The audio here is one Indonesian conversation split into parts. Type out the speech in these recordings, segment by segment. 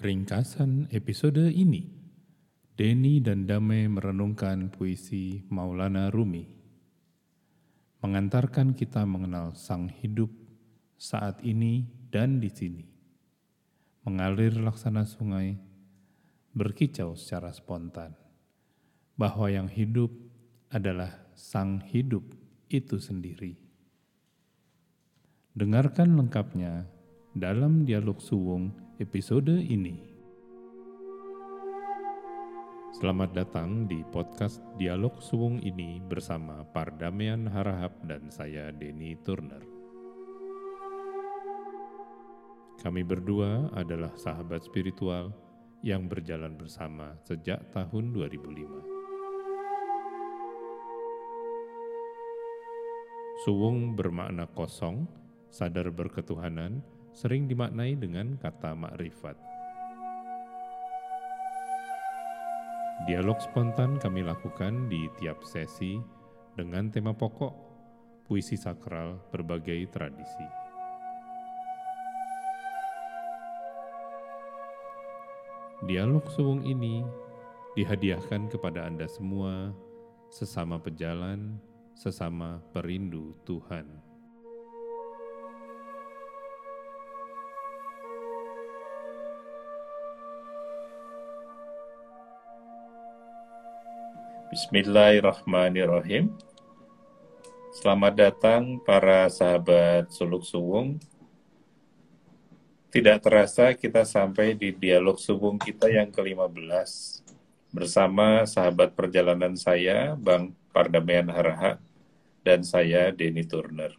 Ringkasan episode ini, Denny dan Dame merenungkan puisi Maulana Rumi, mengantarkan kita mengenal sang hidup saat ini dan di sini, mengalir laksana sungai, berkicau secara spontan, bahwa yang hidup adalah sang hidup itu sendiri. Dengarkan lengkapnya dalam dialog suwung episode ini. Selamat datang di podcast Dialog Suwung ini bersama Pardamian Harahap dan saya Denny Turner. Kami berdua adalah sahabat spiritual yang berjalan bersama sejak tahun 2005. Suwung bermakna kosong, sadar berketuhanan, sering dimaknai dengan kata makrifat. Dialog spontan kami lakukan di tiap sesi dengan tema pokok puisi sakral berbagai tradisi. Dialog suwung ini dihadiahkan kepada Anda semua sesama pejalan, sesama perindu Tuhan. Bismillahirrahmanirrahim. Selamat datang para sahabat Suluk Suwung. Tidak terasa kita sampai di dialog suwung kita yang ke-15 bersama sahabat perjalanan saya, Bang Pardamaian Haraha, dan saya, Denny Turner.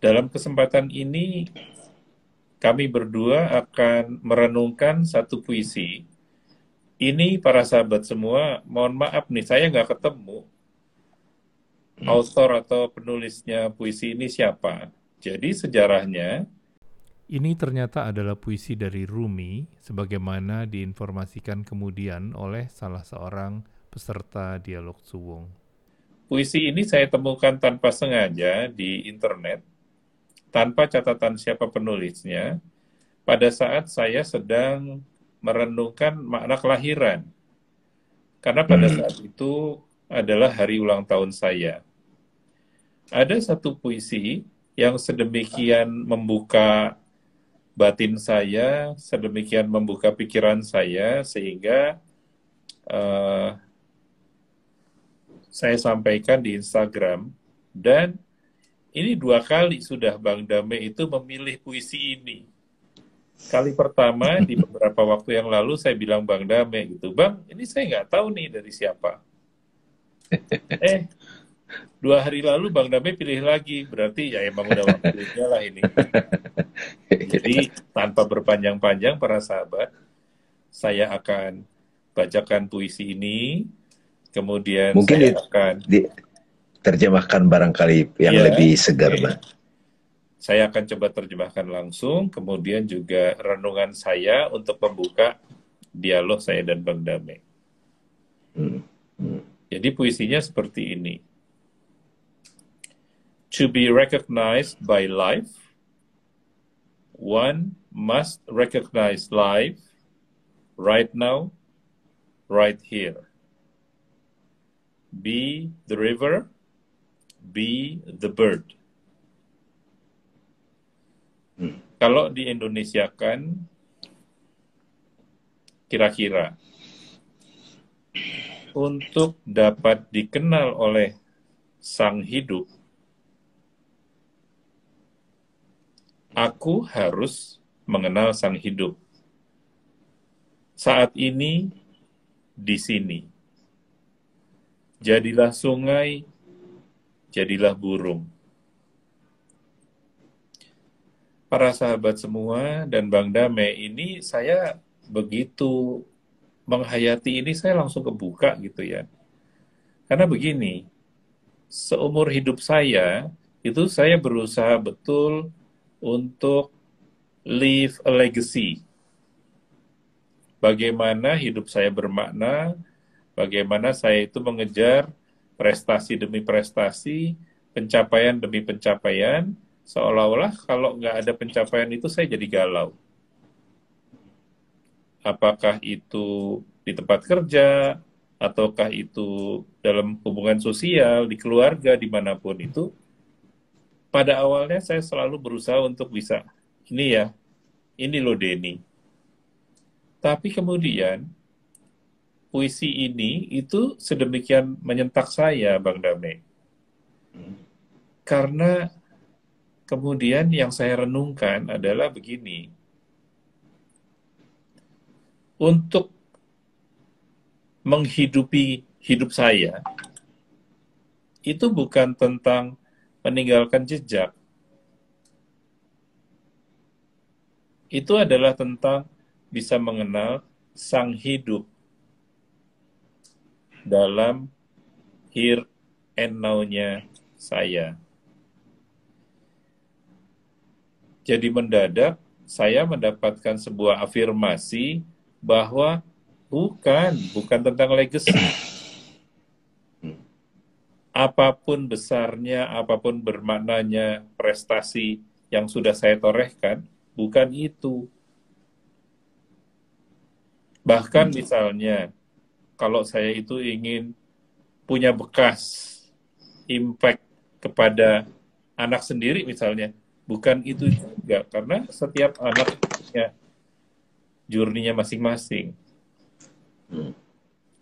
Dalam kesempatan ini, kami berdua akan merenungkan satu puisi ini para sahabat semua, mohon maaf nih, saya nggak ketemu hmm. author atau penulisnya puisi ini siapa. Jadi sejarahnya ini ternyata adalah puisi dari Rumi, sebagaimana diinformasikan kemudian oleh salah seorang peserta dialog suwung. Puisi ini saya temukan tanpa sengaja di internet, tanpa catatan siapa penulisnya, pada saat saya sedang merenungkan makna kelahiran. Karena pada hmm. saat itu adalah hari ulang tahun saya. Ada satu puisi yang sedemikian membuka batin saya, sedemikian membuka pikiran saya, sehingga uh, saya sampaikan di Instagram. Dan ini dua kali sudah Bang Dame itu memilih puisi ini kali pertama di beberapa waktu yang lalu saya bilang Bang Dame gitu, Bang, ini saya nggak tahu nih dari siapa. Eh, dua hari lalu Bang Dame pilih lagi, berarti ya emang udah waktunya lah ini. Jadi tanpa berpanjang-panjang para sahabat, saya akan bacakan puisi ini, kemudian mungkin saya akan diterjemahkan barangkali yang ya, lebih segar, okay. Saya akan coba terjemahkan langsung, kemudian juga renungan saya untuk membuka dialog saya dan Bang Dame. Hmm. Hmm. Jadi puisinya seperti ini. To be recognized by life, one must recognize life right now, right here. Be the river, be the bird. Kalau di Indonesia kan kira-kira untuk dapat dikenal oleh sang hidup, aku harus mengenal sang hidup. Saat ini, di sini. Jadilah sungai, jadilah burung. Para sahabat semua dan Bang Dame ini saya begitu menghayati ini saya langsung kebuka gitu ya. Karena begini, seumur hidup saya itu saya berusaha betul untuk leave a legacy. Bagaimana hidup saya bermakna, bagaimana saya itu mengejar prestasi demi prestasi, pencapaian demi pencapaian, seolah-olah kalau nggak ada pencapaian itu saya jadi galau. apakah itu di tempat kerja, ataukah itu dalam hubungan sosial, di keluarga, di mana pun itu, pada awalnya saya selalu berusaha untuk bisa, ini ya, ini loh Denny. Tapi kemudian, puisi ini itu sedemikian menyentak saya, Bang Dame. Karena kemudian yang saya renungkan adalah begini. Untuk menghidupi hidup saya itu bukan tentang meninggalkan jejak. Itu adalah tentang bisa mengenal sang hidup dalam here and now-nya saya. Jadi mendadak saya mendapatkan sebuah afirmasi bahwa Bukan, bukan tentang legacy. Apa pun besarnya, apa pun bermaknanya prestasi yang sudah saya torehkan, bukan itu. Bahkan misalnya, kalau saya itu ingin punya bekas impact kepada anak sendiri misalnya, bukan itu juga karena setiap anak punya jurninya masing-masing.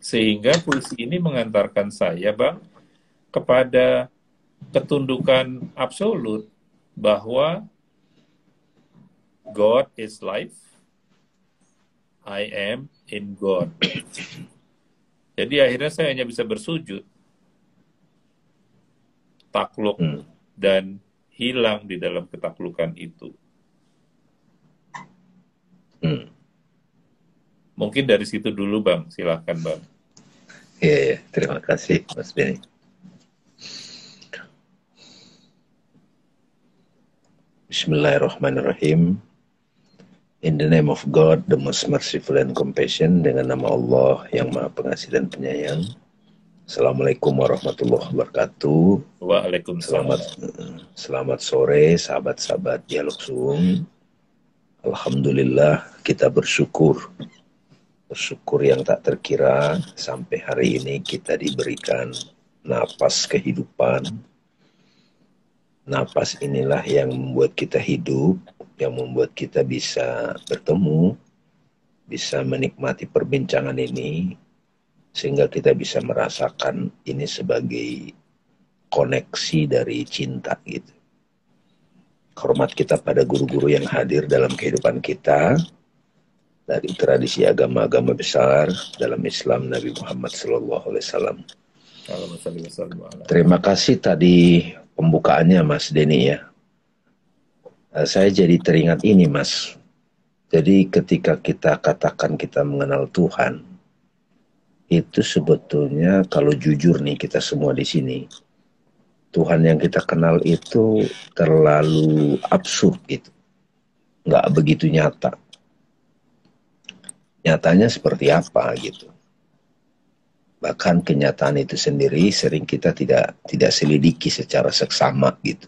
Sehingga puisi ini mengantarkan saya, Bang, kepada ketundukan absolut bahwa God is life, I am in God. Jadi akhirnya saya hanya bisa bersujud, takluk, hmm. dan hilang di dalam ketaklukan itu. Hmm. Mungkin dari situ dulu Bang, silahkan Bang. Iya, ya. terima kasih Mas Benny. Bismillahirrahmanirrahim. In the name of God, the most merciful and compassion, dengan nama Allah yang maha pengasih dan penyayang. Assalamualaikum warahmatullahi wabarakatuh. Waalaikumsalam. Selamat, selamat sore, sahabat-sahabat Dialog Zoom. Alhamdulillah kita bersyukur bersyukur yang tak terkira sampai hari ini kita diberikan napas kehidupan. Napas inilah yang membuat kita hidup, yang membuat kita bisa bertemu, bisa menikmati perbincangan ini, sehingga kita bisa merasakan ini sebagai koneksi dari cinta gitu. Hormat kita pada guru-guru yang hadir dalam kehidupan kita, dari tradisi agama-agama besar dalam Islam Nabi Muhammad Sallallahu Alaihi Wasallam. Terima kasih tadi pembukaannya Mas Denny ya. Eh, saya jadi teringat ini Mas. Jadi ketika kita katakan kita mengenal Tuhan, itu sebetulnya kalau jujur nih kita semua di sini, Tuhan yang kita kenal itu terlalu absurd itu, nggak begitu nyata nyatanya seperti apa gitu. Bahkan kenyataan itu sendiri sering kita tidak tidak selidiki secara seksama gitu.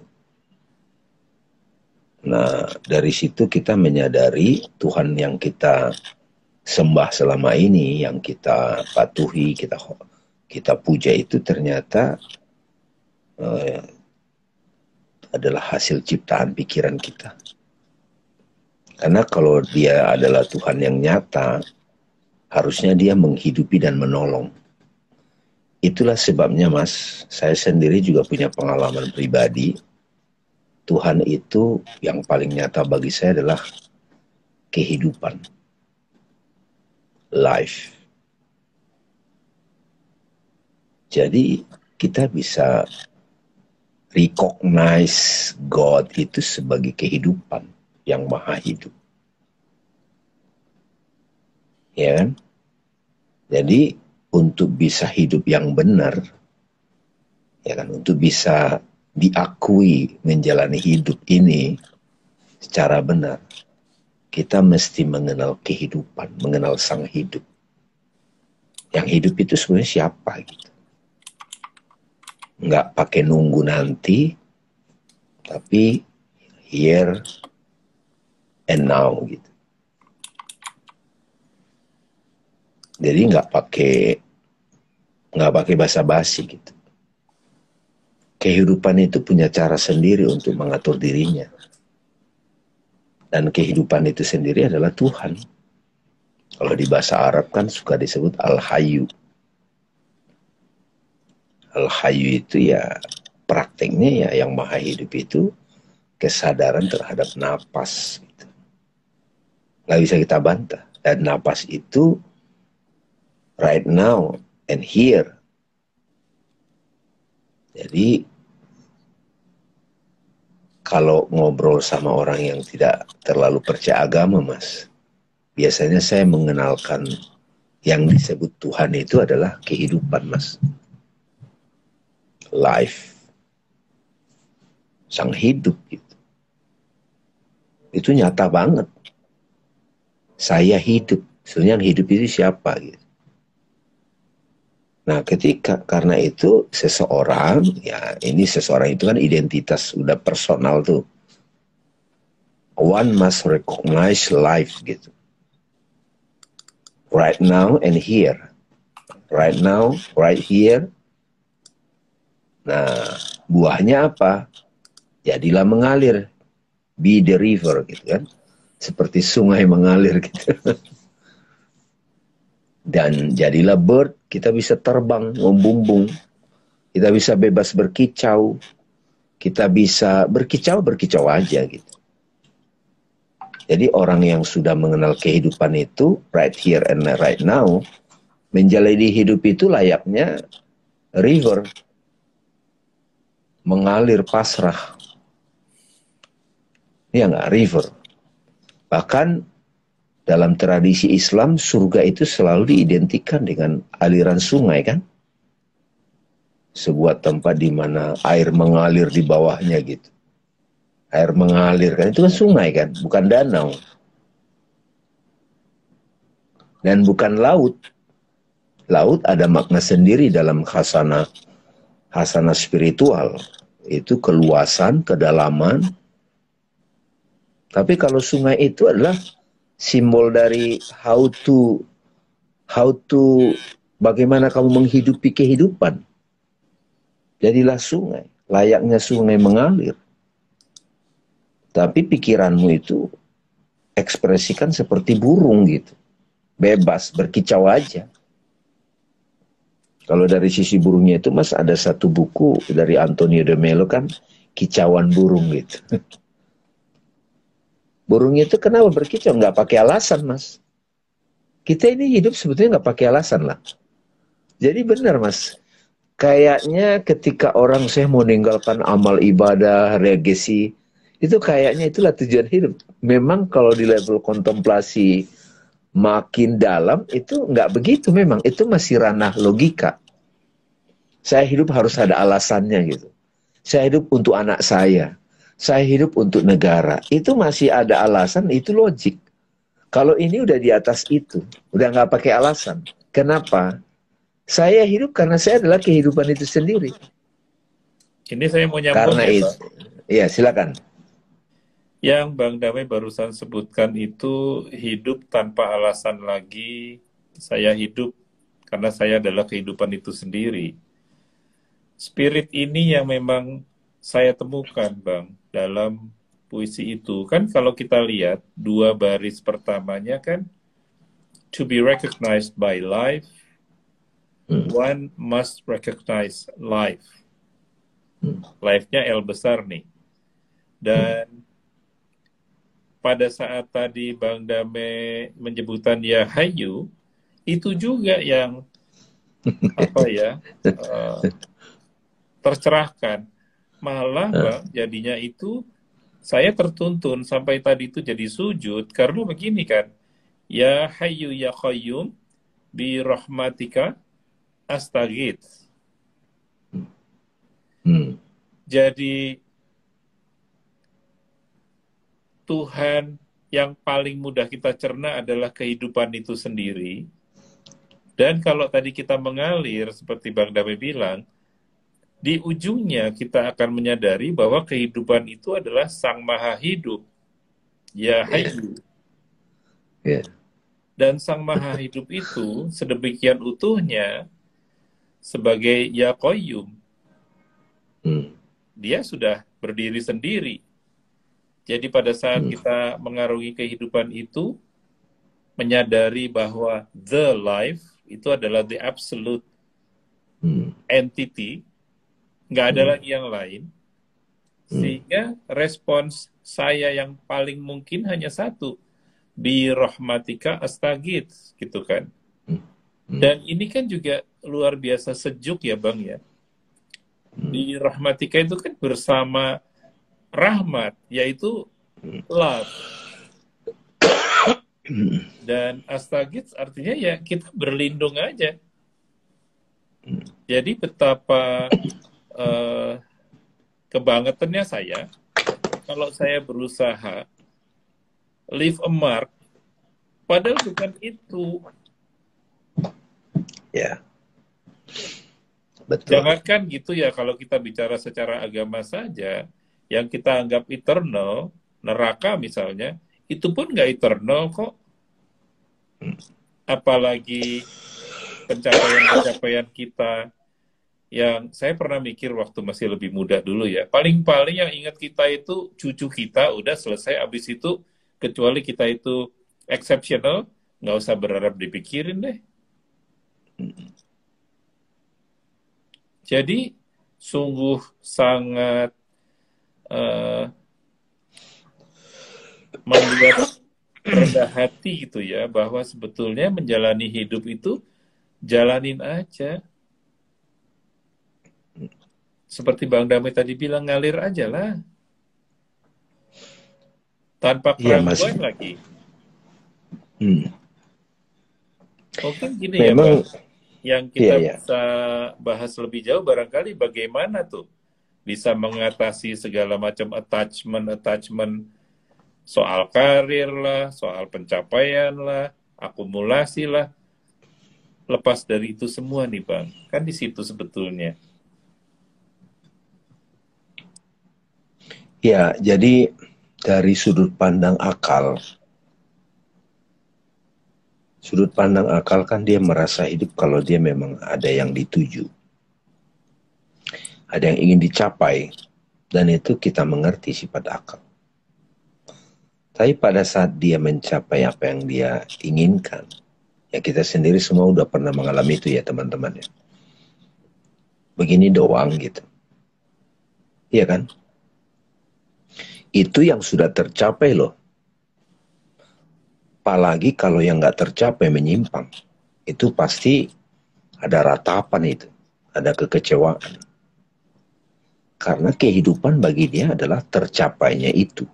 Nah, dari situ kita menyadari Tuhan yang kita sembah selama ini, yang kita patuhi, kita kita puja itu ternyata eh, adalah hasil ciptaan pikiran kita. Karena kalau dia adalah Tuhan yang nyata, harusnya dia menghidupi dan menolong. Itulah sebabnya mas, saya sendiri juga punya pengalaman pribadi. Tuhan itu yang paling nyata bagi saya adalah kehidupan. Life. Jadi kita bisa recognize God itu sebagai kehidupan yang maha hidup. Ya kan? Jadi untuk bisa hidup yang benar, ya kan, untuk bisa diakui menjalani hidup ini secara benar, kita mesti mengenal kehidupan, mengenal sang hidup. Yang hidup itu sebenarnya siapa gitu. Nggak pakai nunggu nanti, tapi here and now gitu. Jadi nggak pakai nggak pakai basa-basi gitu. Kehidupan itu punya cara sendiri untuk mengatur dirinya. Dan kehidupan itu sendiri adalah Tuhan. Kalau di bahasa Arab kan suka disebut Al-Hayu. Al-Hayu itu ya prakteknya ya yang maha hidup itu kesadaran terhadap napas. Gitu. Gak bisa kita bantah. Dan napas itu right now and here. Jadi kalau ngobrol sama orang yang tidak terlalu percaya agama, Mas, biasanya saya mengenalkan yang disebut Tuhan itu adalah kehidupan, Mas. Life. Sang hidup gitu. Itu nyata banget. Saya hidup. Sebenarnya yang hidup itu siapa gitu. Nah, ketika karena itu seseorang, ya ini seseorang itu kan identitas udah personal tuh. One must recognize life gitu. Right now and here. Right now, right here. Nah, buahnya apa? Jadilah mengalir. Be the river gitu kan. Seperti sungai mengalir gitu. Dan jadilah bird, kita bisa terbang, membumbung. Kita bisa bebas berkicau. Kita bisa berkicau, berkicau aja gitu. Jadi orang yang sudah mengenal kehidupan itu, right here and right now, menjalani hidup itu layaknya river. Mengalir pasrah. Ya nggak, river. Bahkan dalam tradisi Islam surga itu selalu diidentikan dengan aliran sungai kan? Sebuah tempat di mana air mengalir di bawahnya gitu. Air mengalir kan? Itu kan sungai kan? Bukan danau. Dan bukan laut. Laut ada makna sendiri dalam khasana khasana spiritual. Itu keluasan kedalaman. Tapi kalau sungai itu adalah simbol dari how to how to bagaimana kamu menghidupi kehidupan. Jadilah sungai, layaknya sungai mengalir. Tapi pikiranmu itu ekspresikan seperti burung gitu. Bebas, berkicau aja. Kalau dari sisi burungnya itu mas ada satu buku dari Antonio de Melo kan kicauan burung gitu. Burung itu kenapa berkicau? Nggak pakai alasan, Mas. Kita ini hidup sebetulnya nggak pakai alasan lah. Jadi benar, Mas. Kayaknya ketika orang saya meninggalkan amal ibadah, regesi, itu kayaknya itulah tujuan hidup. Memang kalau di level kontemplasi makin dalam, itu nggak begitu memang. Itu masih ranah logika. Saya hidup harus ada alasannya gitu. Saya hidup untuk anak saya saya hidup untuk negara. Itu masih ada alasan, itu logik. Kalau ini udah di atas itu, udah nggak pakai alasan. Kenapa? Saya hidup karena saya adalah kehidupan itu sendiri. Ini saya mau nyambung karena ya, itu. Iya, silakan. Yang Bang Damai barusan sebutkan itu hidup tanpa alasan lagi. Saya hidup karena saya adalah kehidupan itu sendiri. Spirit ini yang memang saya temukan, Bang dalam puisi itu. Kan kalau kita lihat dua baris pertamanya kan to be recognized by life, hmm. one must recognize life. Hmm. Life-nya L besar nih. Dan hmm. pada saat tadi Bang Dame menyebutkan ya hayu, itu juga yang apa ya uh, tercerahkan malah uh. bang jadinya itu saya tertuntun sampai tadi itu jadi sujud karena begini kan ya hayyu ya qayyum bi rahmatika astagid hmm. jadi Tuhan yang paling mudah kita cerna adalah kehidupan itu sendiri dan kalau tadi kita mengalir seperti Bang Dame bilang di ujungnya kita akan menyadari bahwa kehidupan itu adalah sang maha hidup. Ya hayu. Yeah. Dan Sang Maha Hidup itu sedemikian utuhnya sebagai Ya Qayyum. Hmm. Dia sudah berdiri sendiri. Jadi pada saat Hmm. kita mengarungi kehidupan itu, menyadari bahwa the life itu adalah the absolute Hmm. entity, nggak ada Hmm. lagi yang lain, Hmm. sehingga respons saya yang paling mungkin hanya satu, bi rahmatika astagid, gitu kan. Hmm. Dan ini kan juga luar biasa sejuk ya bang ya. Hmm. Bi rahmatika itu kan bersama rahmat, yaitu Hmm. love. Dan astagid artinya ya kita berlindung aja. Jadi betapa eh, kebangetannya saya kalau saya berusaha leave a mark, padahal bukan itu. Ya. Betul. Jangankan gitu ya kalau kita bicara secara agama saja, yang kita anggap eternal, neraka misalnya, itu pun nggak eternal kok. Apalagi pencapaian-pencapaian kita yang saya pernah mikir waktu masih lebih muda dulu ya. Paling-paling yang ingat kita itu cucu kita udah selesai abis itu kecuali kita itu exceptional, nggak usah berharap dipikirin deh. Jadi sungguh sangat eh, membuat rendah hati gitu ya bahwa sebetulnya menjalani hidup itu jalanin aja. Seperti Bang Damai tadi bilang ngalir aja lah. Tanpa Iya, keraguan Mas. lagi. Hmm. Mungkin gini ya Memang Bang, yang kita Iya, iya. bisa bahas lebih jauh barangkali bagaimana tuh bisa mengatasi segala macam attachment-attachment soal karir lah, soal pencapaian lah, akumulasi lah. Lepas dari itu semua nih Bang, kan di situ sebetulnya. Ya, jadi dari sudut pandang akal, sudut pandang akal kan dia merasa hidup kalau dia memang ada yang dituju, ada yang ingin dicapai, dan itu kita mengerti sifat akal. Tapi pada saat dia mencapai apa yang dia inginkan, ya kita sendiri semua udah pernah mengalami itu ya teman-teman ya. Begini doang gitu. Iya kan? Itu yang sudah tercapai loh. Apalagi kalau yang nggak tercapai menyimpang, itu pasti ada ratapan itu, ada kekecewaan. Karena kehidupan bagi dia adalah tercapainya itu.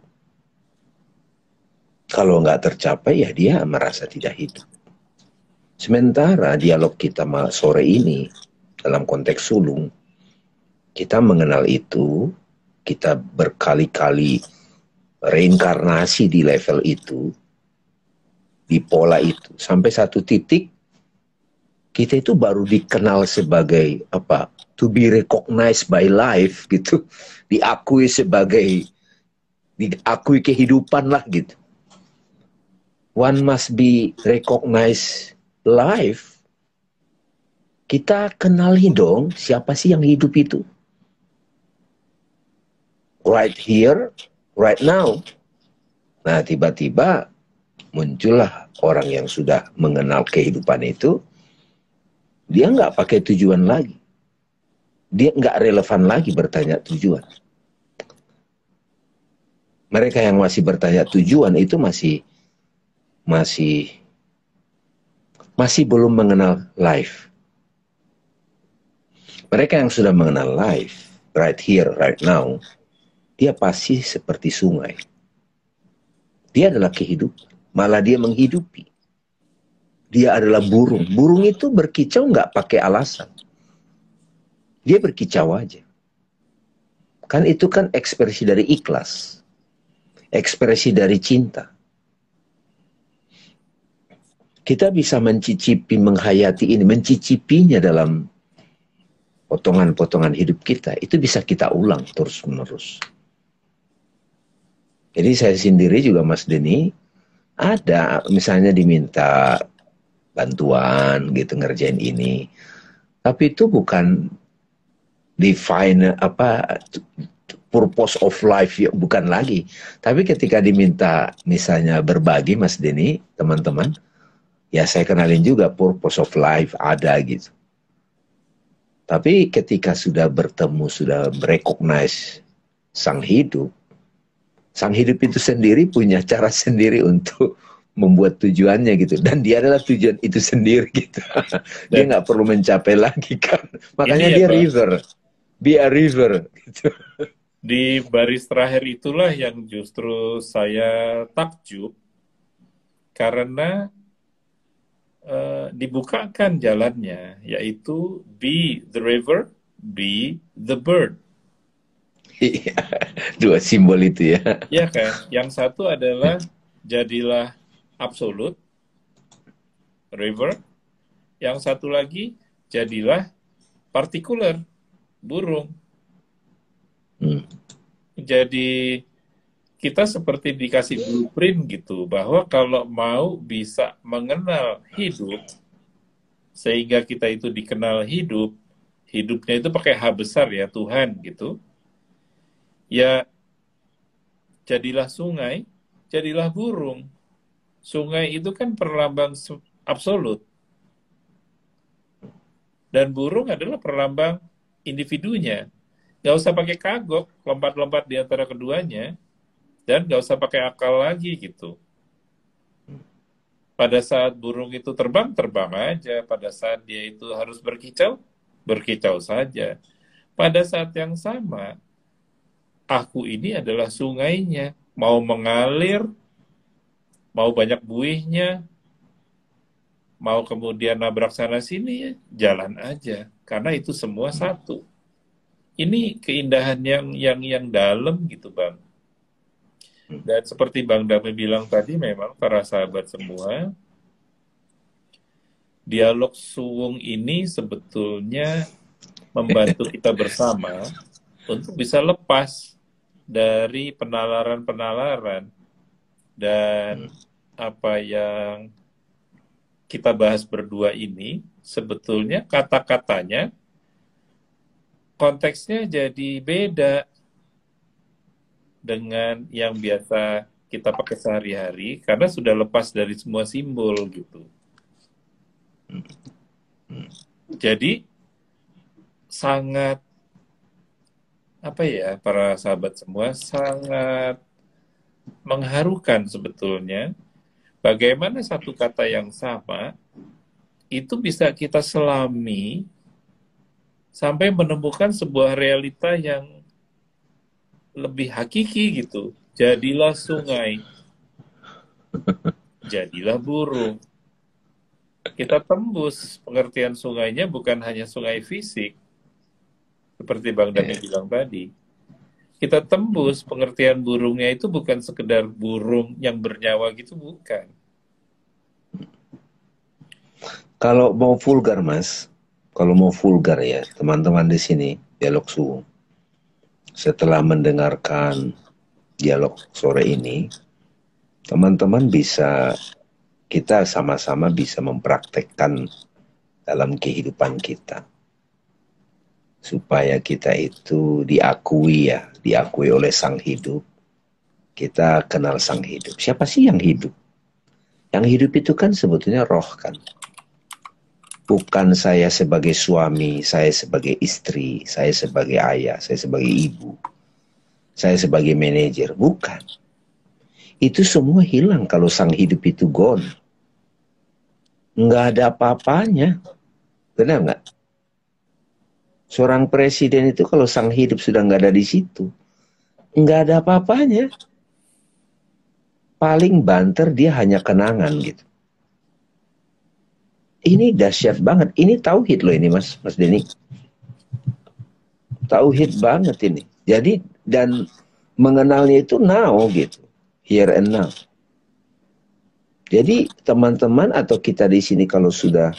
Kalau nggak tercapai ya dia merasa tidak hidup. Sementara dialog kita sore ini dalam konteks sulung, kita mengenal itu kita berkali-kali reinkarnasi di level itu, di pola itu, sampai satu titik kita itu baru dikenal sebagai apa? To be recognized by life gitu, diakui sebagai diakui kehidupan lah gitu. One must be recognized life. Kita kenali dong siapa sih yang hidup itu right here, right now. Nah, tiba-tiba muncullah orang yang sudah mengenal kehidupan itu, dia nggak pakai tujuan lagi. Dia nggak relevan lagi bertanya tujuan. Mereka yang masih bertanya tujuan itu masih masih masih belum mengenal life. Mereka yang sudah mengenal life, right here, right now, dia pasti seperti sungai. Dia adalah kehidupan, malah dia menghidupi. Dia adalah burung. Burung itu berkicau nggak pakai alasan. Dia berkicau aja. Kan itu kan ekspresi dari ikhlas. Ekspresi dari cinta. Kita bisa mencicipi, menghayati ini, mencicipinya dalam potongan-potongan hidup kita. Itu bisa kita ulang terus-menerus. Jadi saya sendiri juga Mas Denny ada misalnya diminta bantuan gitu ngerjain ini. Tapi itu bukan define apa purpose of life ya bukan lagi. Tapi ketika diminta misalnya berbagi Mas Denny teman-teman ya saya kenalin juga purpose of life ada gitu. Tapi ketika sudah bertemu sudah recognize sang hidup sang hidup itu sendiri punya cara sendiri untuk membuat tujuannya gitu. Dan dia adalah tujuan itu sendiri gitu. Dia nggak perlu mencapai lagi kan. Makanya dia river. Be a river gitu. Di baris terakhir itulah yang justru saya takjub karena uh, dibukakan jalannya yaitu be the river be the bird dua simbol itu ya ya kan yang satu adalah jadilah absolut, river. Yang satu lagi jadilah partikular, burung. Hmm. Jadi kita seperti dikasih blueprint gitu bahwa kalau mau bisa mengenal hidup sehingga kita itu dikenal hidup, hidupnya itu pakai H besar ya Tuhan gitu. Ya jadilah sungai, jadilah burung sungai itu kan perlambang absolut. Dan burung adalah perlambang individunya. Gak usah pakai kagok, lompat-lompat di antara keduanya. Dan gak usah pakai akal lagi gitu. Pada saat burung itu terbang, terbang aja. Pada saat dia itu harus berkicau, berkicau saja. Pada saat yang sama, aku ini adalah sungainya. Mau mengalir, mau banyak buihnya, mau kemudian nabrak sana sini ya jalan aja karena itu semua satu. Ini keindahan yang yang yang dalam gitu bang. Dan seperti Bang Dame bilang tadi memang para sahabat semua dialog suwung ini sebetulnya membantu kita bersama untuk bisa lepas dari penalaran-penalaran dan hmm. apa yang kita bahas berdua ini sebetulnya kata-katanya konteksnya jadi beda dengan yang biasa kita pakai sehari-hari karena sudah lepas dari semua simbol gitu. Jadi sangat apa ya para sahabat semua sangat mengharukan sebetulnya bagaimana satu kata yang sama itu bisa kita selami sampai menemukan sebuah realita yang lebih hakiki gitu. Jadilah sungai, jadilah burung. Kita tembus pengertian sungainya bukan hanya sungai fisik, seperti Bang Dani yeah. bilang tadi, kita tembus pengertian burungnya itu bukan sekedar burung yang bernyawa gitu bukan. Kalau mau vulgar mas, kalau mau vulgar ya teman-teman di sini dialog suwung. Setelah mendengarkan dialog sore ini, teman-teman bisa kita sama-sama bisa mempraktekkan dalam kehidupan kita supaya kita itu diakui ya, diakui oleh sang hidup. Kita kenal sang hidup. Siapa sih yang hidup? Yang hidup itu kan sebetulnya roh kan. Bukan saya sebagai suami, saya sebagai istri, saya sebagai ayah, saya sebagai ibu, saya sebagai manajer. Bukan. Itu semua hilang kalau sang hidup itu gone. Nggak ada apa-apanya. Benar nggak? Seorang presiden itu kalau sang hidup sudah nggak ada di situ, nggak ada apa-apanya. Paling banter dia hanya kenangan gitu. Ini dahsyat banget. Ini tauhid loh ini Mas, Mas Denny. Tauhid banget ini. Jadi dan mengenalnya itu now gitu. Here and now. Jadi teman-teman atau kita di sini kalau sudah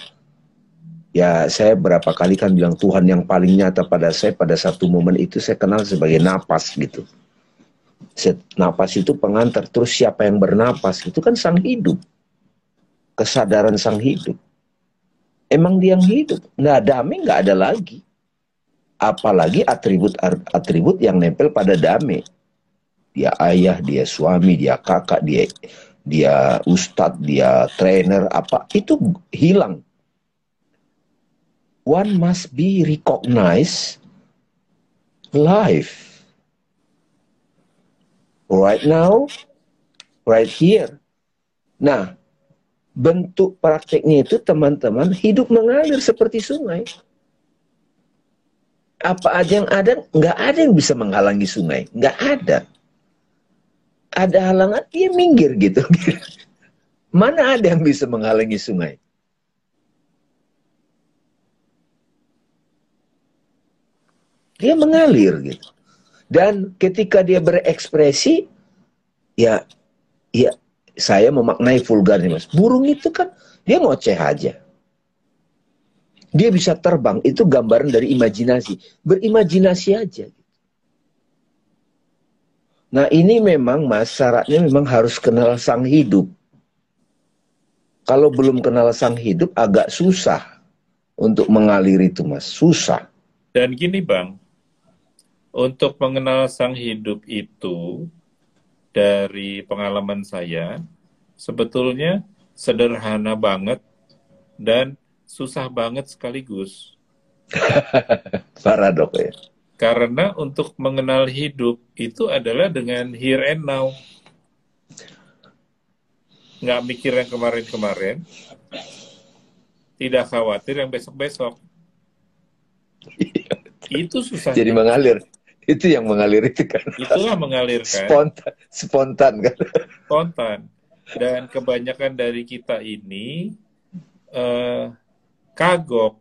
ya saya berapa kali kan bilang Tuhan yang paling nyata pada saya pada satu momen itu saya kenal sebagai napas gitu. napas itu pengantar. Terus siapa yang bernapas? Itu kan sang hidup. Kesadaran sang hidup. Emang dia yang hidup. Nggak damai, nggak ada lagi. Apalagi atribut-atribut yang nempel pada damai. Dia ayah, dia suami, dia kakak, dia dia ustadz, dia trainer, apa itu hilang. One must be recognized live right now, right here. Nah, bentuk prakteknya itu teman-teman hidup mengalir seperti sungai. Apa aja yang ada, nggak ada yang bisa menghalangi sungai, nggak ada. Ada halangan, dia minggir gitu. Mana ada yang bisa menghalangi sungai? Dia mengalir gitu. Dan ketika dia berekspresi, ya, ya saya memaknai vulgarnya mas. Burung itu kan dia ngoceh aja. Dia bisa terbang, itu gambaran dari imajinasi. Berimajinasi aja. Nah ini memang mas, syaratnya memang harus kenal sang hidup. Kalau belum kenal sang hidup agak susah untuk mengalir itu mas, susah. Dan gini bang, untuk mengenal sang hidup itu dari pengalaman saya sebetulnya sederhana banget dan susah banget sekaligus. Paradok ya. Karena untuk mengenal hidup itu adalah dengan here and now. Nggak mikir yang kemarin-kemarin. Tidak khawatir yang besok-besok. itu susah. Jadi mengalir itu yang mengalir itu kan itulah mengalir kan spontan spontan kan? Spontan. Dan kebanyakan dari kita ini uh, kagok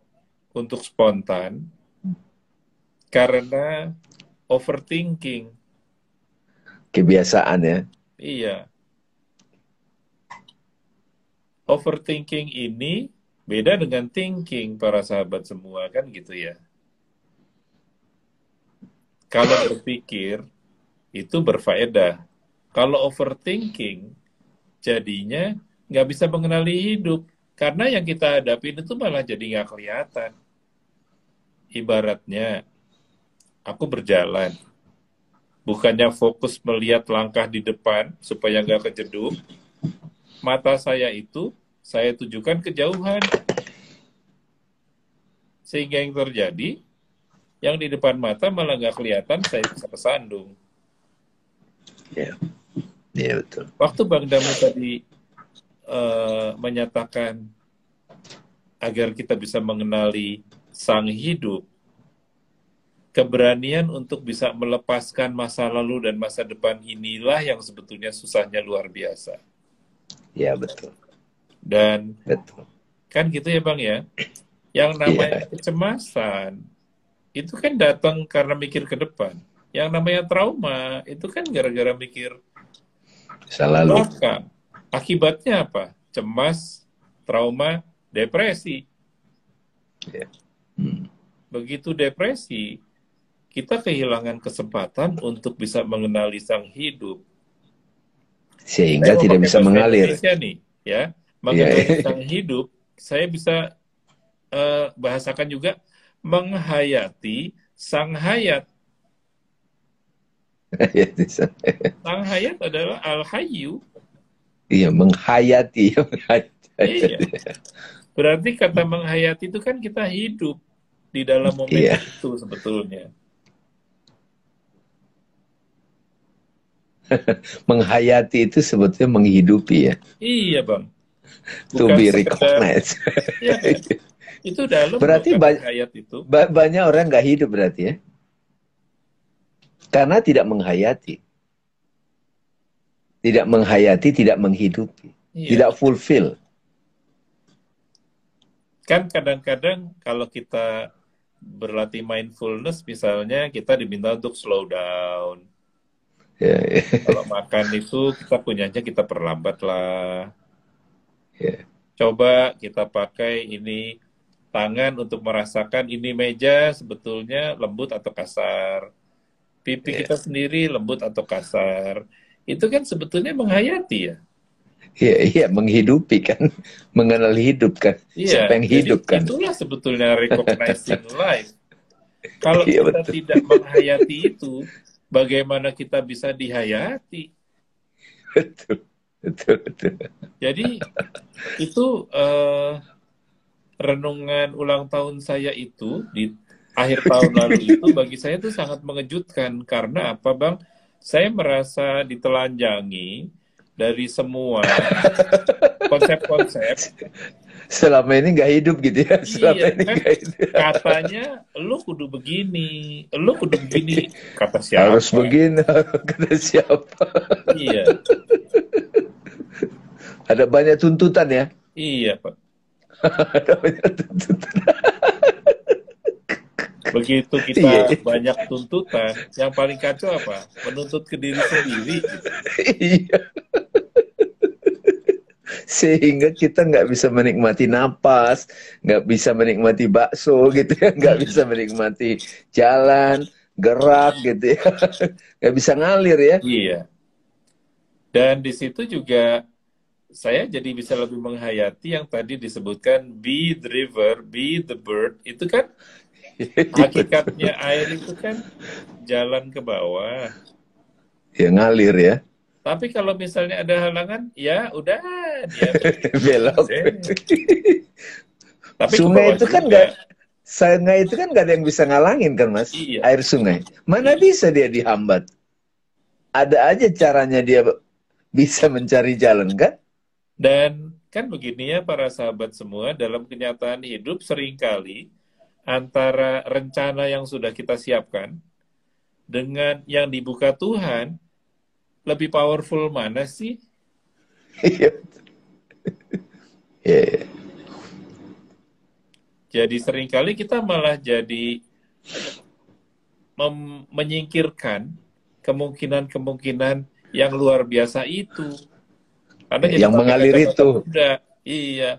untuk spontan karena overthinking. Kebiasaan ya? Iya. Overthinking ini beda dengan thinking para sahabat semua kan gitu ya kalau berpikir itu berfaedah. Kalau overthinking, jadinya nggak bisa mengenali hidup. Karena yang kita hadapi itu malah jadi nggak kelihatan. Ibaratnya, aku berjalan. Bukannya fokus melihat langkah di depan supaya nggak kejeduk. Mata saya itu saya tujukan kejauhan. Sehingga yang terjadi, yang di depan mata malah nggak kelihatan saya bisa kesandung. Ya, yeah. yeah, betul. Waktu Bang Damu tadi uh, menyatakan agar kita bisa mengenali sang hidup, keberanian untuk bisa melepaskan masa lalu dan masa depan inilah yang sebetulnya susahnya luar biasa. Ya betul. Dan betul. kan gitu ya bang ya, yang namanya yeah. kecemasan itu kan datang karena mikir ke depan. Yang namanya trauma itu kan gara-gara mikir Salah belakang. Akibatnya apa? Cemas, trauma, depresi. Yeah. Hmm. Begitu depresi, kita kehilangan kesempatan untuk bisa mengenali sang hidup. Sehingga saya tidak bisa mengalir. Indonesia nih, ya, mengenali yeah. sang hidup, saya bisa uh, bahasakan juga menghayati sang hayat. sang hayat adalah al-hayyu. Iya, menghayati. iya. Berarti kata menghayati itu kan kita hidup di dalam momen iya. itu sebetulnya. menghayati itu sebetulnya menghidupi ya. Iya, Bang. Bukan to be recognized. ya, itu dalam berarti ba ayat itu. Ba banyak orang nggak hidup berarti ya? Karena tidak menghayati. Tidak menghayati, tidak menghidupi. Iya. Tidak fulfill. Kan kadang-kadang kalau kita berlatih mindfulness misalnya kita diminta untuk slow down. Yeah, yeah. Kalau makan itu kita punyanya kita perlambat lah. Yeah. Coba kita pakai ini tangan untuk merasakan ini meja sebetulnya lembut atau kasar. pipi kita sendiri lembut atau kasar, itu kan sebetulnya menghayati ya. Iya, iya, menghidupi kan, mengenal hidup kan. Iya, Siapa yang hidup kan? itulah sebetulnya recognizing life. Kalau Iya, kita betul. tidak menghayati itu, bagaimana kita bisa dihayati? Betul, betul, betul. Jadi itu eh, renungan ulang tahun saya itu di akhir tahun lalu itu bagi saya itu sangat mengejutkan karena apa bang? Saya merasa ditelanjangi dari semua konsep-konsep. Selama ini nggak hidup gitu ya. Selama Iya, ini kan? hidup. Katanya lu kudu begini, lu kudu begini. Kata siapa? Harus begini, kata siapa? Iya, Ada banyak tuntutan ya. iya pak. Begitu Iya. kita banyak tuntutan, yang paling kacau apa? Menuntut ke diri sendiri. gitu. Iya. Sehingga kita nggak bisa menikmati napas, nggak bisa menikmati bakso gitu ya, nggak bisa menikmati jalan, gerak gitu ya, nggak bisa ngalir ya. Iya. Dan di situ juga saya jadi bisa lebih menghayati yang tadi disebutkan be the river, be the bird. Itu kan hakikatnya air itu kan jalan ke bawah. Ya ngalir ya, Tapi kalau misalnya ada halangan, ya udah dia belok. Tapi ke Sungai itu kan juga. nggak, sungai itu kan nggak ada yang bisa ngalangin kan mas, Iya. air sungai. Mana bisa dia dihambat? Ada aja caranya dia bisa mencari jalan kan? Dan kan begini ya para sahabat semua, dalam kenyataan hidup sering kali antara rencana yang sudah kita siapkan dengan yang dibuka Tuhan, lebih powerful mana sih? Iya. Iya, iya. Jadi sering kali kita malah jadi menyingkirkan kemungkinan-kemungkinan yang luar biasa itu. Karena jadi Yang mengalir itu. Iya,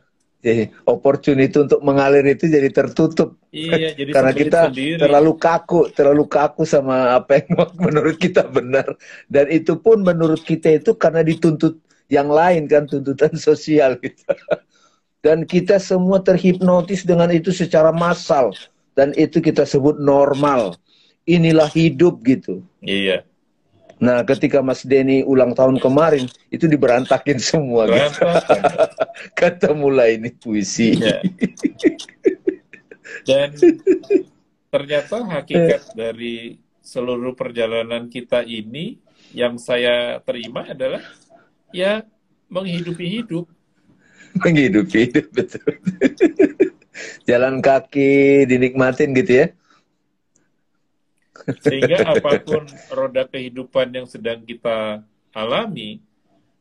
Jadi opportunity untuk mengalir itu jadi tertutup iya. Jadi karena kita sendiri. terlalu kaku, terlalu kaku sama apa yang menurut kita benar dan itu pun menurut kita itu karena dituntut yang lain kan tuntutan sosial gitu. Dan kita semua terhipnotis dengan itu secara massal dan itu kita sebut normal. Inilah hidup gitu. Iya. Nah, ketika Mas Denny ulang tahun kemarin itu diberantakin semua gitu. Kata mulai ini puisi. Iya. Dan ternyata hakikat dari seluruh perjalanan kita ini yang saya terima adalah ya menghidupi hidup. menghidupi hidup betul. Jalan kaki dinikmatin gitu ya. Sehingga apa pun roda kehidupan yang sedang kita alami,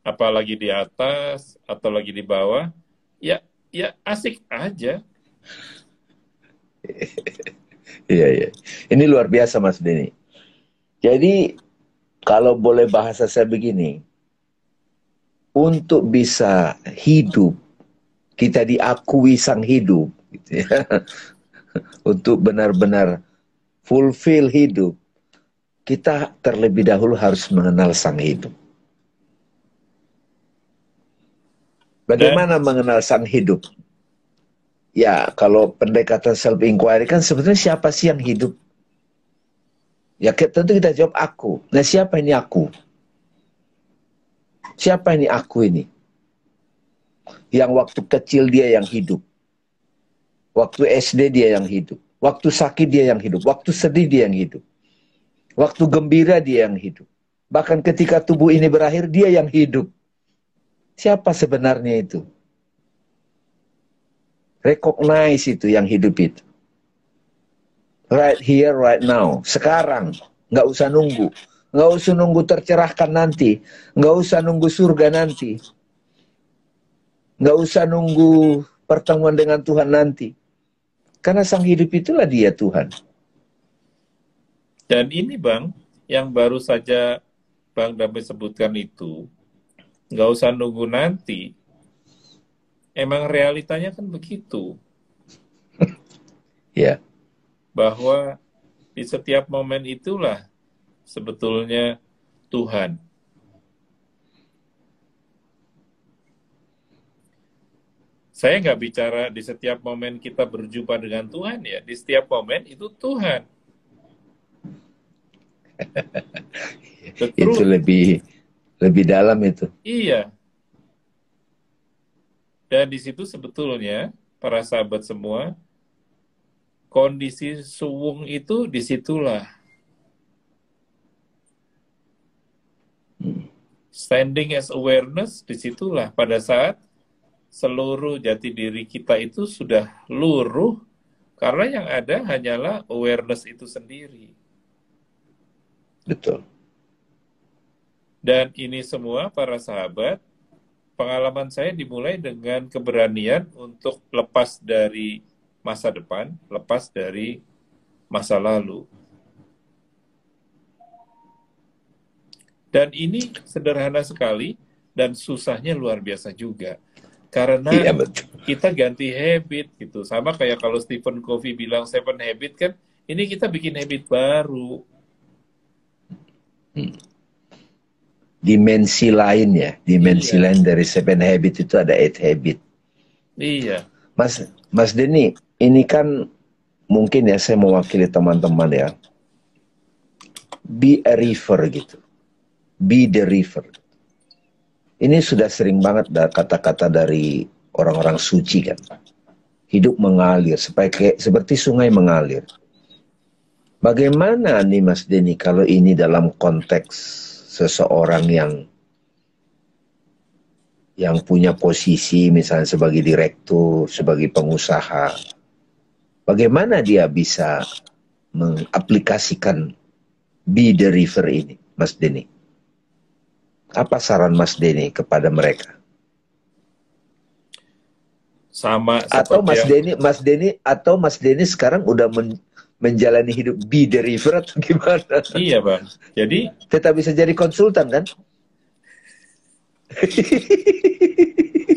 apalagi di atas atau lagi di bawah, ya ya asik aja. Iya iya. Ini luar biasa Mas Denny. Jadi kalau boleh bahasa saya begini, untuk bisa hidup kita diakui sang hidup, gitu ya. untuk benar-benar fulfill hidup, kita terlebih dahulu harus mengenal sang hidup. Bagaimana mengenal sang hidup? Ya, kalau pendekatan self inquiry kan sebetulnya siapa sih yang hidup? Ya tentu kita jawab aku. Nah siapa ini aku? Siapa ini aku ini? Yang waktu kecil dia yang hidup. Waktu SD dia yang hidup. Waktu sakit dia yang hidup. Waktu sedih dia yang hidup. Waktu gembira dia yang hidup. Bahkan ketika tubuh ini berakhir dia yang hidup. Siapa sebenarnya itu? Recognize itu yang hidup itu. Right here, right now. Sekarang. Nggak usah nunggu. Nggak usah nunggu tercerahkan nanti. Nggak usah nunggu surga nanti. Nggak usah nunggu pertemuan dengan Tuhan nanti. Karena sang hidup itulah dia Tuhan. Dan ini Bang, yang baru saja Bang Damai sebutkan itu, nggak usah nunggu nanti. Emang realitanya kan begitu, Ya. bahwa di setiap momen itulah sebetulnya Tuhan. Saya nggak bicara di setiap momen kita berjumpa dengan Tuhan ya, di setiap momen itu Tuhan. itu lebih lebih dalam itu. Iya. Dan di situ sebetulnya para sahabat semua kondisi suwung itu di situlah standing as awareness di situlah pada saat seluruh jati diri kita itu sudah luruh karena yang ada hanyalah awareness itu sendiri. Betul. Dan ini semua para sahabat, pengalaman saya dimulai dengan keberanian untuk lepas dari masa depan, lepas dari masa lalu. Dan ini sederhana sekali dan susahnya luar biasa juga karena iya, betul. kita ganti habit gitu. Sama kayak kalau Stephen Covey bilang seven habit kan ini kita bikin habit baru. Hmm. dimensi lain ya. Dimensi iya. lain dari seven habit itu ada eight habit. Iya. Mas Mas Denny ini kan mungkin ya saya mewakili teman-teman ya. Be a river gitu. Be the river ini sudah sering banget kata-kata dari orang-orang suci kan. Hidup mengalir kayak, seperti sungai mengalir. Bagaimana nih Mas Denny kalau ini dalam konteks seseorang yang yang punya posisi misalnya sebagai direktur, sebagai pengusaha, bagaimana dia bisa mengaplikasikan be the river ini, Mas Denny? Apa saran Mas Denny kepada mereka? Sama atau Mas yang... Denny, Mas Denny atau Mas Denny sekarang udah men, menjalani hidup be the river atau gimana? Iya bang. Jadi tetap bisa jadi konsultan kan?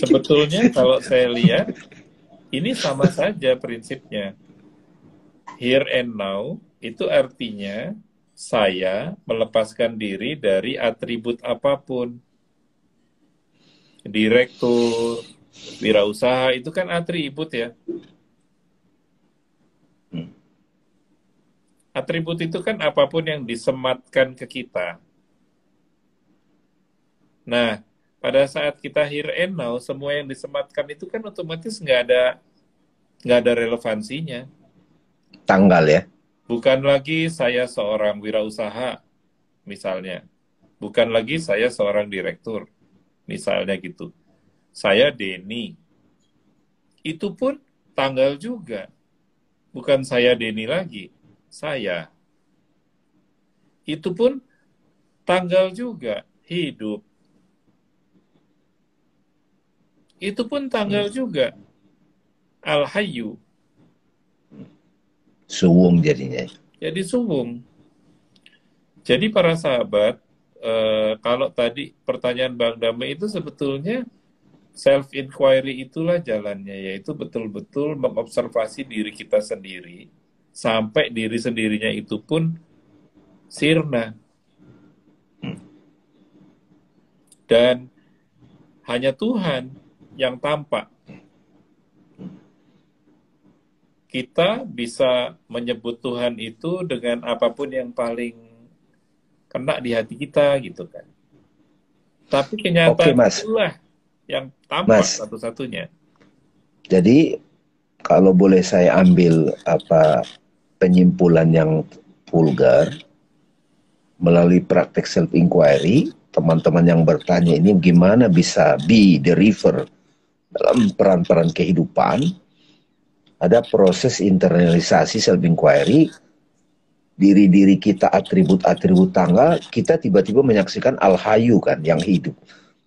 Sebetulnya kalau saya lihat ini sama saja prinsipnya. Here and now itu artinya saya melepaskan diri dari atribut apa pun. Direktur, wirausaha itu kan atribut ya. Atribut itu kan apa pun yang disematkan ke kita. Nah, pada saat kita here and now, semua yang disematkan itu kan otomatis nggak ada nggak ada relevansinya. Tanggal ya? Bukan lagi saya seorang wirausaha, misalnya. Bukan lagi saya seorang direktur, misalnya gitu. Saya Denny. Itu pun tanggal juga. Bukan saya Denny lagi, saya. Itu pun tanggal juga, hidup. Itu pun tanggal hmm. juga, Al-Hayyu, Suwung jadinya. Jadi suwung. Jadi para sahabat, eh, kalau tadi pertanyaan Bang Damai itu sebetulnya self inquiry itulah jalannya, yaitu betul-betul mengobservasi diri kita sendiri sampai diri sendirinya itu pun sirna. Dan hanya Tuhan yang tampak kita bisa menyebut Tuhan itu dengan apa pun yang paling kena di hati kita gitu kan. Tapi kenyataan Oke, mas. itulah yang tampak satu-satunya. Jadi kalau boleh saya ambil apa penyimpulan yang vulgar melalui praktek self inquiry, teman-teman yang bertanya ini gimana bisa be the river dalam peran-peran kehidupan, ada proses internalisasi self inquiry. Diri-diri kita atribut-atribut tanggal kita tiba-tiba menyaksikan al-hayu kan yang hidup.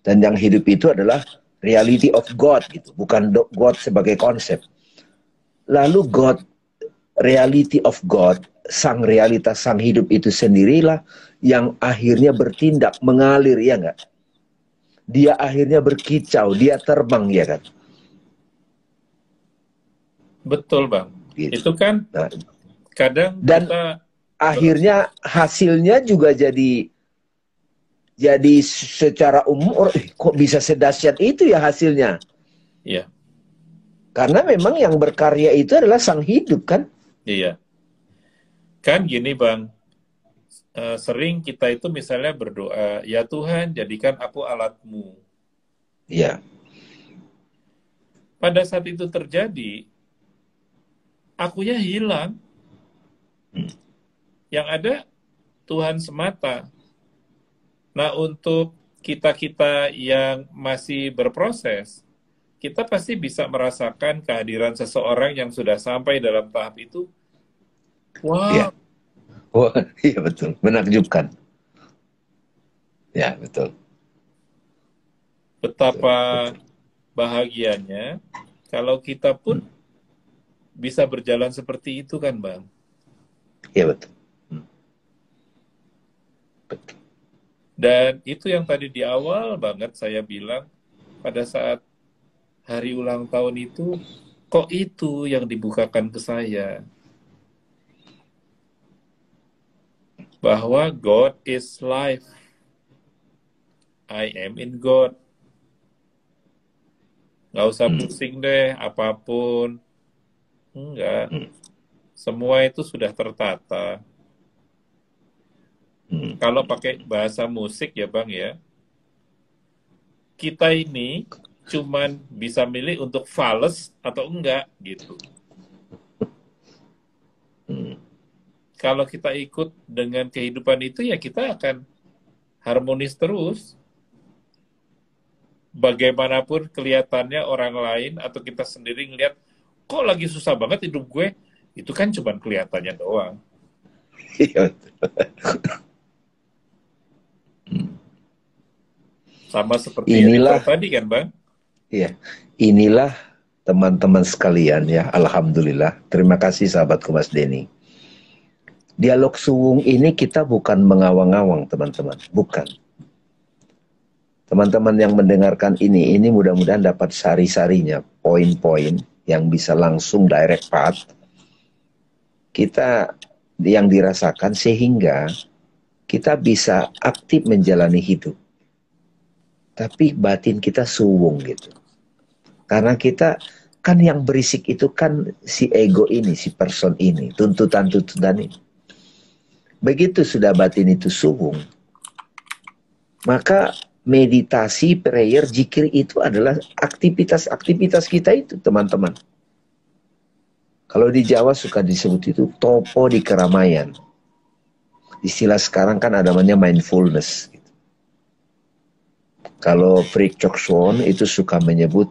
Dan yang hidup itu adalah reality of God gitu bukan God sebagai konsep. Lalu God reality of God sang realitas sang hidup itu sendirilah yang akhirnya bertindak mengalir ya enggak dia akhirnya berkicau dia terbang ya kan Betul bang. Gitu. Itu kan nah. kadang dan, kita akhirnya hasilnya juga jadi jadi secara umum kok bisa sedahsyat itu ya hasilnya. Iya. Karena memang yang berkarya itu adalah sang hidup kan? Iya. Kan gini bang, uh, sering kita itu misalnya berdoa, ya Tuhan jadikan aku alatmu. Iya. Pada saat itu terjadi, akunya hilang. Hmm. Yang ada Tuhan semata. Nah, untuk kita-kita yang masih berproses, kita pasti bisa merasakan kehadiran seseorang yang sudah sampai dalam tahap itu. Wow. Iya. Oh, iya betul, menakjubkan. Ya, betul. Betapa betul, bahagianya kalau kita pun hmm. Bisa berjalan seperti itu kan, Bang? Iya, betul. Hmm. Betul. Dan itu yang tadi di awal banget saya bilang pada saat hari ulang tahun itu kok itu yang dibukakan ke saya bahwa God is life I am in God nggak usah hmm. pusing deh apa pun enggak hmm. semua itu sudah tertata hmm. kalau pakai bahasa musik ya bang ya kita ini cuman bisa milih untuk fales atau enggak gitu. Hmm. Kalau kita ikut dengan kehidupan itu ya kita akan harmonis terus. Bagaimanapun kelihatannya orang lain atau kita sendiri ngelihat kok lagi susah banget hidup gue, itu kan cuma kelihatannya doang. Iya. Sama seperti Inilah, yang tadi kan, Bang? Iya, inilah teman-teman sekalian ya, Alhamdulillah. Terima kasih sahabatku Mas Denny. Dialog suwung ini kita bukan mengawang-awang teman-teman, bukan. Teman-teman yang mendengarkan ini, ini mudah-mudahan dapat sari-sarinya, poin-poin yang bisa langsung direct path. Kita yang dirasakan sehingga kita bisa aktif menjalani hidup. Tapi batin kita suwung gitu. Karena kita kan yang berisik itu kan si ego ini, si person ini, tuntutan-tuntutan ini. Begitu sudah batin itu suhung, maka meditasi, prayer, jikir itu adalah aktivitas-aktivitas kita itu, teman-teman. Kalau di Jawa suka disebut itu topo di keramaian. Istilah sekarang kan ada namanya mindfulness. Kalau Frick Chokshon itu suka menyebut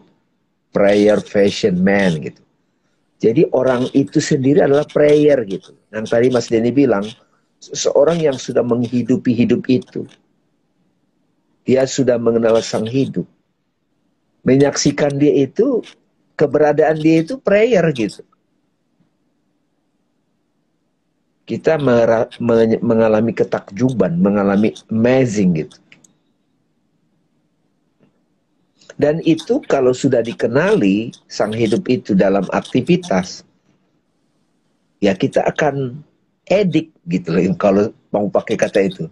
prayer fashion man gitu. Jadi orang itu sendiri adalah prayer gitu. Yang tadi Mas Denny bilang, seorang yang sudah menghidupi hidup itu, dia sudah mengenal sang hidup. Menyaksikan dia itu, keberadaan dia itu prayer gitu. Kita mengalami ketakjuban, mengalami amazing gitu. Dan itu kalau sudah dikenali sang hidup itu dalam aktivitas, ya kita akan edik gitu loh kalau mau pakai kata itu.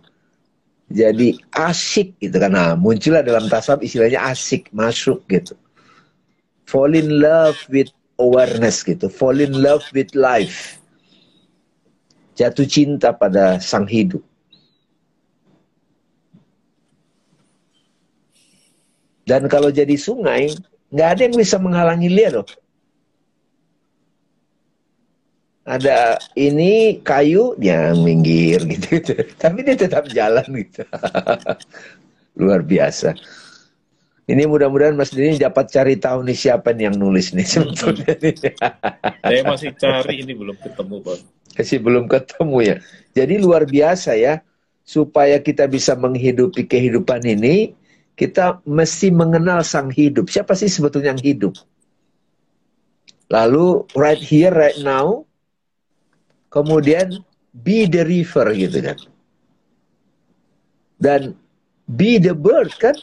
Jadi asik gitu kan. Nah, muncullah dalam tasawuf istilahnya asik, masuk gitu. Fall in love with awareness gitu. Fall in love with life. Jatuh cinta pada sang hidup. Dan kalau jadi sungai, nggak ada yang bisa menghalangi dia loh. Ada ini kayu, dia minggir gitu, gitu. Tapi dia tetap jalan gitu. Luar biasa. Ini mudah-mudahan Mas Dini dapat cari tahu nih siapa nih yang nulis nih sebetulnya. Saya masih cari ini belum ketemu Bang. Masih belum ketemu ya. Jadi luar biasa ya. Supaya kita bisa menghidupi kehidupan ini, kita mesti mengenal sang hidup. Siapa sih sebetulnya yang hidup? Lalu right here, right now, kemudian be the river gitu kan. Dan be the bird kan.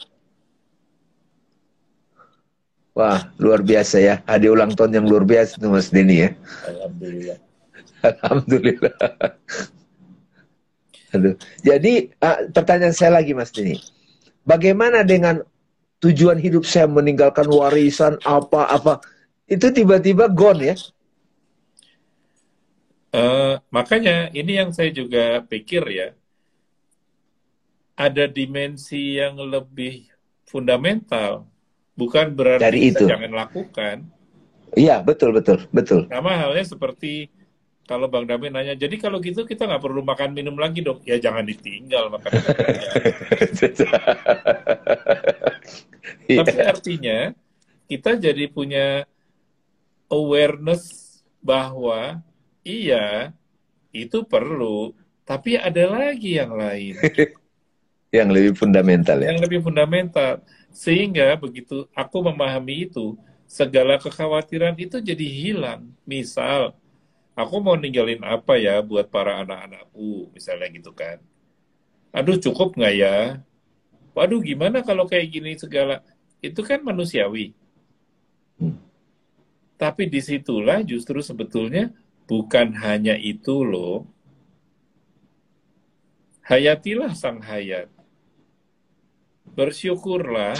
Wah, luar biasa ya. Hadiah ulang tahun yang luar biasa tuh Mas Denny ya. Alhamdulillah. Alhamdulillah. Aduh. Jadi uh, pertanyaan saya lagi Mas Dini. Bagaimana dengan tujuan hidup saya meninggalkan warisan apa-apa itu tiba-tiba gone ya? Uh, makanya ini yang saya juga pikir ya, ada dimensi yang lebih fundamental, bukan berarti Dari kita itu. jangan lakukan. Iya betul betul betul. Sama halnya seperti kalau Bang Dami nanya, jadi kalau gitu kita nggak perlu makan minum lagi dong? Ya jangan ditinggal makan minumnya. Tapi Iya. artinya kita jadi punya awareness bahwa iya itu perlu, tapi ada lagi yang lain Yang lebih fundamental ya. yang lebih fundamental. Sehingga begitu aku memahami itu, segala kekhawatiran itu jadi hilang. Misal, aku mau ninggalin apa ya buat para anak-anakku, misalnya gitu kan. Aduh cukup nggak ya? Waduh gimana kalau kayak gini segala? Itu kan manusiawi. Hmm. Tapi di situlah justru sebetulnya bukan hanya itu loh. Hayatilah sang hayat. Bersyukurlah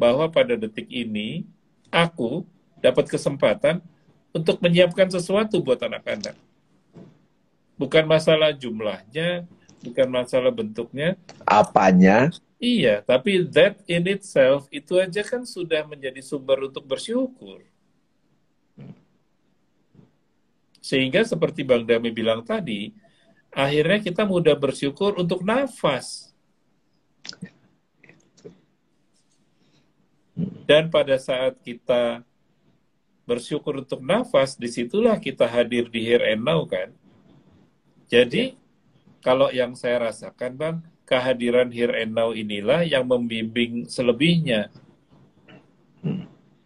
bahwa pada detik ini aku dapat kesempatan untuk menyiapkan sesuatu buat anak-anak. Bukan masalah jumlahnya, bukan masalah bentuknya, Apanya? Iya, tapi that in itself itu aja kan sudah menjadi sumber untuk bersyukur. Sehingga seperti Bang Dami bilang tadi, akhirnya kita mudah bersyukur untuk nafas. Dan pada saat kita bersyukur untuk nafas, di situlah kita hadir di here and now kan. Jadi, kalau yang saya rasakan Bang, kehadiran here and now inilah yang membimbing selebihnya.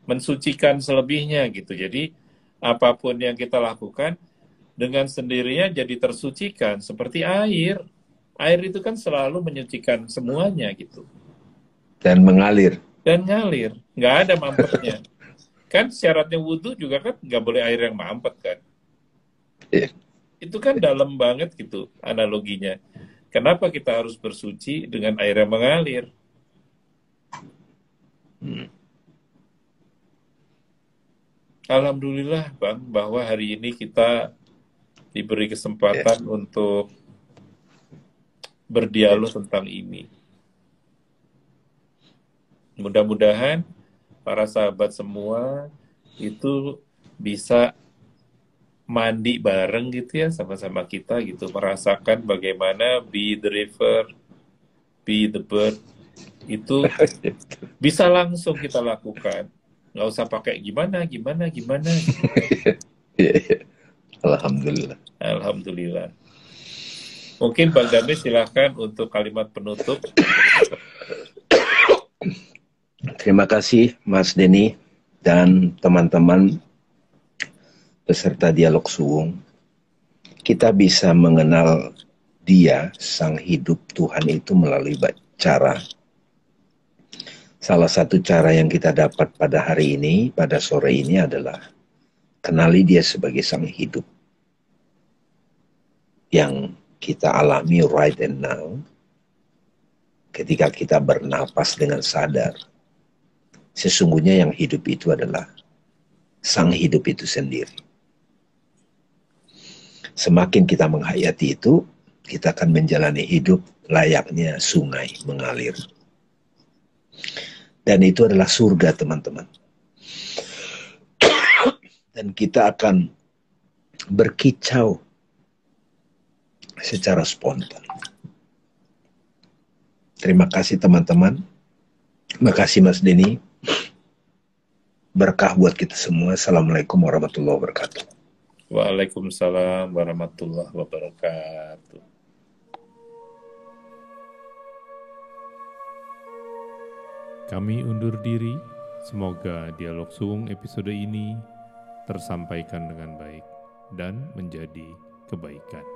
Mensucikan selebihnya gitu. Jadi apa pun yang kita lakukan dengan sendirinya jadi tersucikan seperti air. Air itu kan selalu menyucikan semuanya gitu. Dan mengalir. Dan ngalir, nggak ada mampetnya. kan syaratnya wudhu juga kan nggak boleh air yang mampet kan. Iya. Itu kan dalam banget gitu analoginya. Kenapa kita harus bersuci dengan air yang mengalir? Hmm. Alhamdulillah Bang, bahwa hari ini kita diberi kesempatan untuk berdialog tentang ini. Mudah-mudahan para sahabat semua itu bisa mandi bareng gitu ya sama-sama kita gitu merasakan bagaimana be the river be the bird. Itu bisa langsung kita lakukan nggak usah pakai gimana gimana gimana Iya, iya. Alhamdulillah. alhamdulillah mungkin bang Dami silahkan untuk kalimat penutup Terima kasih Mas Denny dan teman-teman peserta dialog suwung. Kita bisa mengenal dia, sang hidup Tuhan itu melalui cara. Salah satu cara yang kita dapat pada hari ini, pada sore ini adalah kenali dia sebagai sang hidup. Yang kita alami right and now, ketika kita bernapas dengan sadar, sesungguhnya yang hidup itu adalah sang hidup itu sendiri. Semakin kita menghayati itu, kita akan menjalani hidup layaknya sungai mengalir. Dan itu adalah surga, teman-teman. Dan kita akan berkicau secara spontan. Terima kasih, teman-teman. Terima kasih, Mas Denny berkah buat kita semua. Assalamualaikum warahmatullahi wabarakatuh. Waalaikumsalam warahmatullahi wabarakatuh Kami undur diri, semoga dialog suung episode ini tersampaikan dengan baik dan menjadi kebaikan.